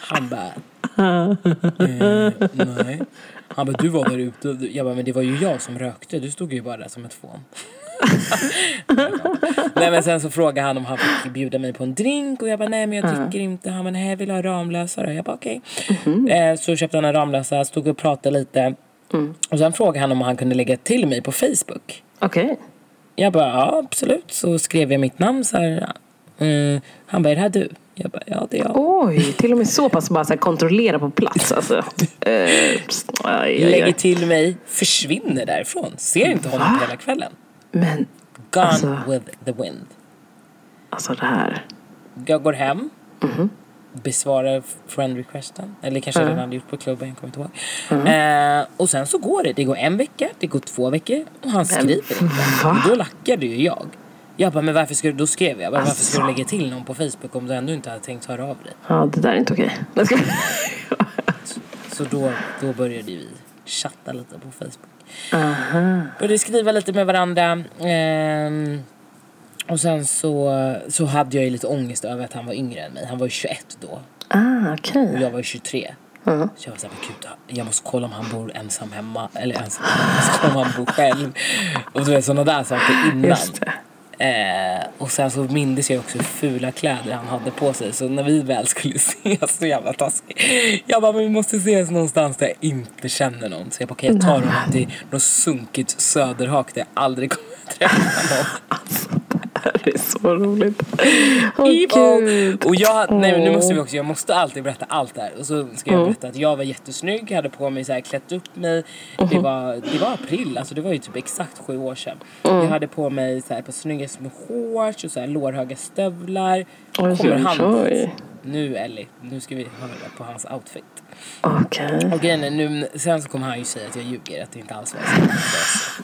Han bara, eh, nej. Han bara, du var där ute. Jag bara, men det var ju jag som rökte. Du stod ju bara där som ett fån. nej men sen så frågade han om han fick bjuda mig på en drink och jag bara nej men jag dricker inte. Han bara nej jag vill ha Ramlösa Jag bara okej. Eh, så köpte han en Ramlösa, stod och pratade lite. Och sen frågade han om han kunde lägga till mig på Facebook. Okej. Jag bara, ja absolut. Så skrev jag mitt namn så här. Mm. Han bara, är det här du? Jag bara, ja det är jag. Oj, till och med så pass bara så här, kontrollera på plats alltså. Eh, aj, aj, Lägger aj. till mig, försvinner därifrån. Ser inte honom hela kvällen. Men Gone Alltså. with the wind. alltså det här. Jag går hem. Mhm. Besvarar friend requesten. Eller kanske redan hade gjort på klubben, jag kommer inte ihåg. Mhm. Eh, och sen så går det. Det går en vecka, det går två veckor. Och han skriver inte. va? Då lackade ju jag. Jag bara, men varför ska du, då skrev jag, bara, varför ska du Alltså. lägga till någon på Facebook om du ändå inte hade tänkt höra av dig? Ja, det där är inte okej. Jag ska... Så då, då började vi chatta lite på Facebook. Aha. Började skriva lite med varandra. Ehm, och sen så, så hade jag ju lite ångest över att han var yngre än mig. Han var ju 21 då. Ah, Och okej. jag var ju 23. Ja. Så jag var såhär, gud, jag måste kolla om han bor ensam hemma. Eller ensam, jag måste kolla om han bor själv. Och du vet sådana där saker innan. Just. Eh, och sen så mindes jag också hur fula kläder han hade på sig. Så när vi väl skulle ses, så jävla taskigt. Jag bara, men vi måste ses någonstans där jag inte känner någon. Så jag bara, okej jag tar honom till något sunkigt söderhak där jag aldrig kommer att träffa någon. Det är så roligt. Åh Evil. gud. Och jag, nej nu måste vi också, jag måste alltid berätta allt det här. Och så ska jag berätta att jag var jättesnygg, hade på mig så här, klätt upp mig. Det, var, det var april, alltså det var ju typ exakt sju år sedan. Jag hade på mig så här, på snygga små shorts och så här, lårhöga stövlar. Oj, Kommer han nu Ellie, nu ska vi höra på hans outfit. Okej. Och grejen är, nu, sen så kommer han ju säga att jag ljuger, att det inte alls var så.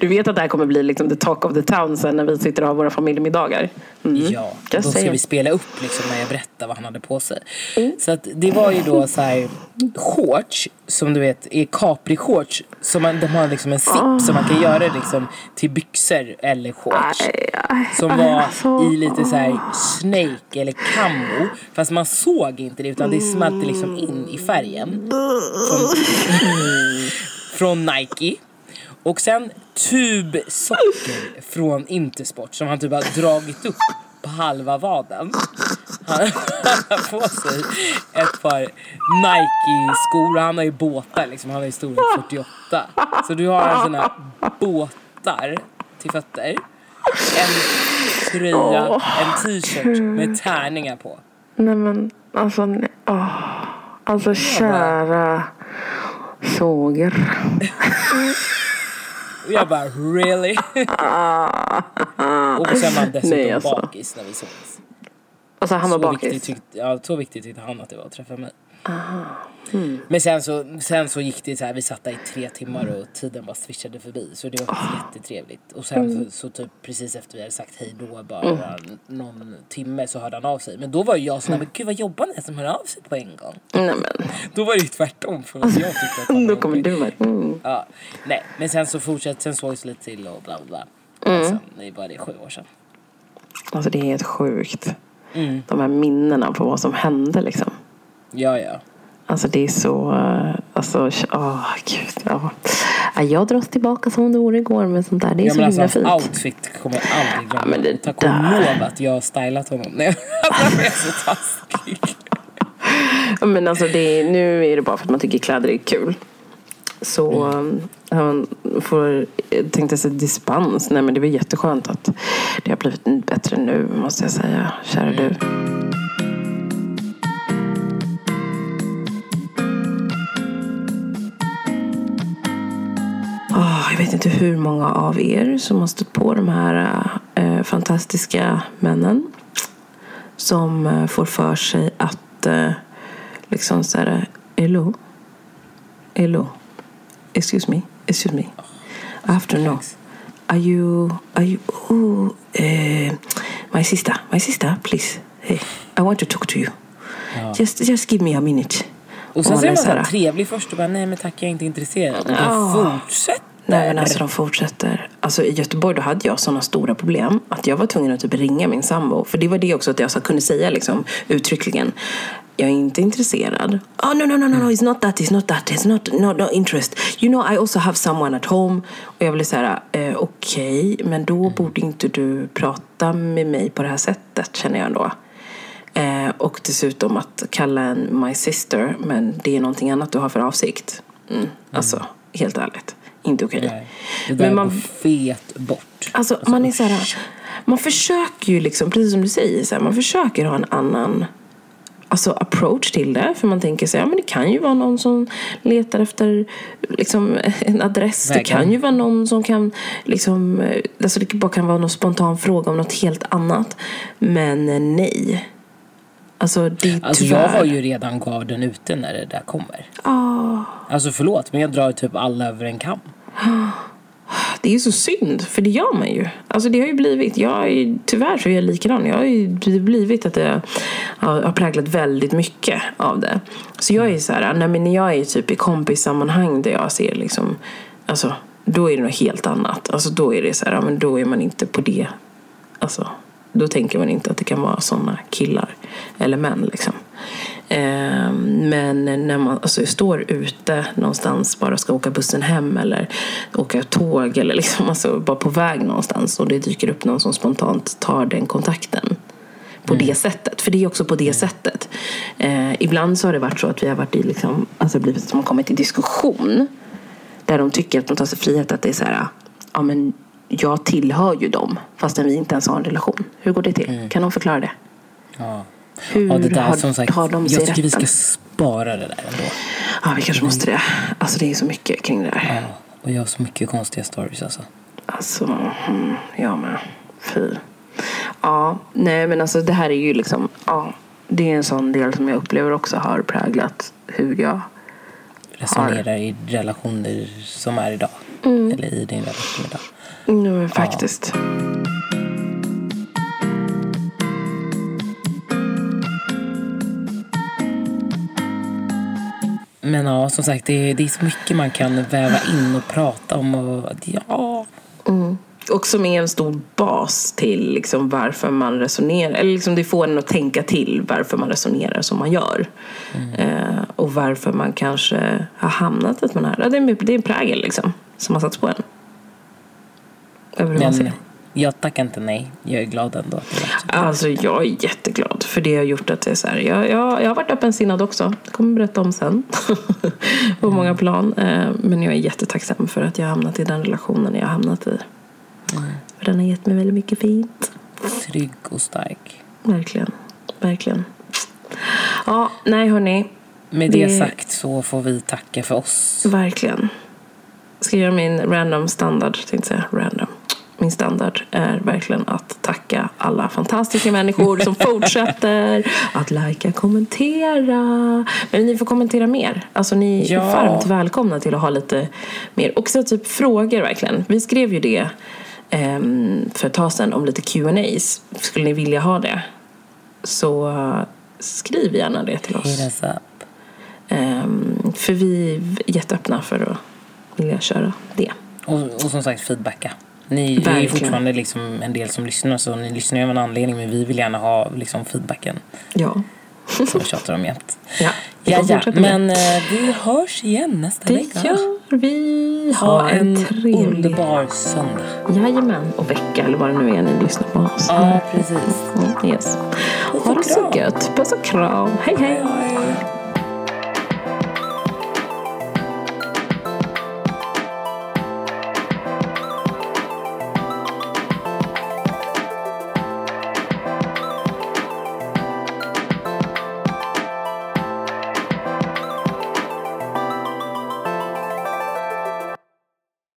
Du vet att det här kommer bli liksom the talk of the town sen när vi sitter och har våra familjemiddagar? Mm. Ja, då ska vi spela upp liksom när jag berättar vad han hade på sig. Så att det var ju då så här shorts som du vet är capri-shorts. Som man, de har liksom en zipp som man kan göra liksom till byxor eller shorts. Aj, aj, Som aj, var alltså. i lite så här snake eller camo. Fast man såg inte det utan det smälte liksom in i färgen. Från, från Nike. Och sen tubsocker från Intersport som han typ har dragit upp på halva vaden. Han har på sig ett par Nike-skor han har ju båtar liksom. Han har ju storlek 48. Så du har en sån här båtar till fötter. En tröja, en t-shirt med tärningar på. Nej men alltså, nej. alltså kära svåger. Och jag bara really? och sen var han dessutom Nej, alltså. bakis när vi sågs. Alltså han var Så viktigt, bakis. tyckte, ja, så viktigt tyckte han att det var att träffa mig. Men sen så, sen så gick det så här, vi satt där i tre timmar och tiden bara swishade förbi. Så det var faktiskt jättetrevligt. Och sen så, så typ precis efter vi hade sagt hej då, bara någon timme så hörde han av sig. Men då var ju jag sån här, men gud vad jobbar ni som hör av sig på en gång? Nej men. Då var det ju tvärtom för jag tyckte att han Då kommer du med. Mm. Ja, nej, men sen så fortsatte, sen sågs lite till och bla bla. Mm. Sen, det är bara det sju år sedan. Alltså det är helt sjukt. Mm. De här minnena på vad som hände liksom. Ja, ja. Alltså det är så, eh, alltså, åh gud. Ja. Ja, Jag dras tillbaka som det vore igår med sånt där. Det är Ja, så alltså, himla hans fint. outfit kommer jag aldrig glömma. Ja, det Tack och lov att jag har stylat honom. Nej, alltså, han är så taskig. Men alltså det är, nu är det bara för att man tycker kläder är kul. Så Mm. eh, han får, jag tänkte säga dispens. Nej men det var jätteskönt att det har blivit bättre nu måste jag säga. Kära Mm. du. Hur många av er som har stött på de här eh, fantastiska männen som eh, får för sig att eh, liksom så här, hello, hello, excuse me, excuse me, I have to know, are you, are you, oh, eh, my sister, my sister, please, hey, I want to talk to you, just, just give me a minute. Och sen så är man så här- trevlig först och bara nej men tack jag är inte intresserad. Och Ja. fortsätter. Nej men alltså de fortsätter. Alltså i Göteborg då hade jag sådana stora problem att jag var tvungen att typ ringa min sambo. För det var det också att jag så kunde säga liksom uttryckligen. Jag är inte intresserad. Oh no no no no, no it's not that, it's not that, it's not no, no interest. You know I also have someone at home. Och jag blev så här, eh, okej, men då borde inte du prata med mig på det här sättet känner jag ändå. Eh, och dessutom att kalla en my sister, men det är någonting annat du har för avsikt. Mm. Alltså, helt ärligt. Inte okej. Nej, det där Men man, går fet bort. alltså, man är så här, man försöker ju liksom, precis som du säger, så här, man försöker ha en annan alltså, approach till det. För man tänker sig, ja men det kan ju vara någon som letar efter liksom, en adress. Det Vägen. kan ju vara någon som kan, liksom, eh, alltså det bara kan vara någon spontan fråga om något helt annat. Men eh, nej. Alltså det Alltså tyvärr. jag har ju redan garden ute när det där kommer. Ah, Alltså förlåt men jag drar typ alla över en kam. det är ju så synd, för det gör man ju. Alltså det har ju blivit, jag är, ju- tyvärr så är jag likadan. Jag har ju blivit att det har, präglat väldigt mycket av det. Så jag är så här, nej men när jag är typ i kompissammanhang där jag ser liksom, alltså då är det något helt annat. Alltså då är det så här, ja, men då är man inte på det, alltså då tänker man inte att det kan vara sådana killar eller män liksom. Eh, Men när man alltså, står ute någonstans, bara ska åka bussen hem eller åka tåg eller liksom, alltså, bara på väg någonstans och det dyker upp någon som spontant tar den kontakten på det sättet. För det är också på det sättet. Eh, ibland så har det varit så att vi har varit i liksom, alltså blivit som kommit i diskussion där de tycker att de tar sig frihet att det är så här, ja men jag tillhör ju dem fastän vi inte ens har en relation. Hur går det till? Kan de förklara det? Ja. Hur Ja, det där, har, som sagt, har de sig jag tycker vi rätten? ska spara det där ändå. Ja, vi kanske måste det. Alltså det är så mycket kring det där. Ja. Och jag har så mycket konstiga stories alltså. Alltså, mm, jag med. Fy. Ja, nej men alltså det här är ju liksom, ja. det är en sån del som jag upplever också har präglat hur jag Resonerar i relationer som är idag. Eller i din relation idag. Mm, men faktiskt. Men ja, som sagt, det är, det är så mycket man kan väva in och prata om. Och, ja, Och som är en stor bas till liksom varför man resonerar. Eller liksom det får en att tänka till varför man resonerar som man gör. Eh, och varför man kanske har hamnat att man är. Ja, det, är, det är en prägel liksom, som har satts på en. Över hur man ser. Men jag tackar inte nej. Jag är glad ändå. Alltså jag är jätteglad för det har gjort att det är så här, jag, jag, jag har varit öppensinnad också. Det kommer jag berätta om sen. på många plan. Eh, Men jag är jättetacksam för att jag har hamnat i den relationen jag har hamnat i. För den har gett mig väldigt mycket fint. Trygg och stark. Verkligen. Verkligen. Ja, nej hörni. Med det, Det- sagt så får vi tacka för oss. Verkligen. Ska jag göra min random standard, tänkte jag säga. Random. Min standard är verkligen att tacka alla fantastiska människor som fortsätter att lajka, kommentera. Men ni får kommentera mer. Alltså ni är Ja. varmt välkomna till att ha lite mer. Också typ frågor verkligen. Vi skrev ju det ehm, för ett tag sedan om lite Q&As. Skulle ni vilja ha det? Så eh, skriv gärna det till oss. Ehm, för vi är jätteöppna för att vilja köra det. Och, och som sagt, feedbacka. Ni det är Verkligen. fortfarande liksom en del som lyssnar, så ni lyssnar ju av en anledning, men vi vill gärna ha liksom feedbacken Ja. som vi tjatar om jämt. Ja, Ja, ja, men eh, vi hörs igen nästa det vecka. gör vi. Ha en trevlig underbar söndag. Jajamän, och vecka eller vad det nu är ni lyssnar på oss. Ja, precis. Mm, yes. Ha det så gött. Puss och kram. Hej hej. Hej.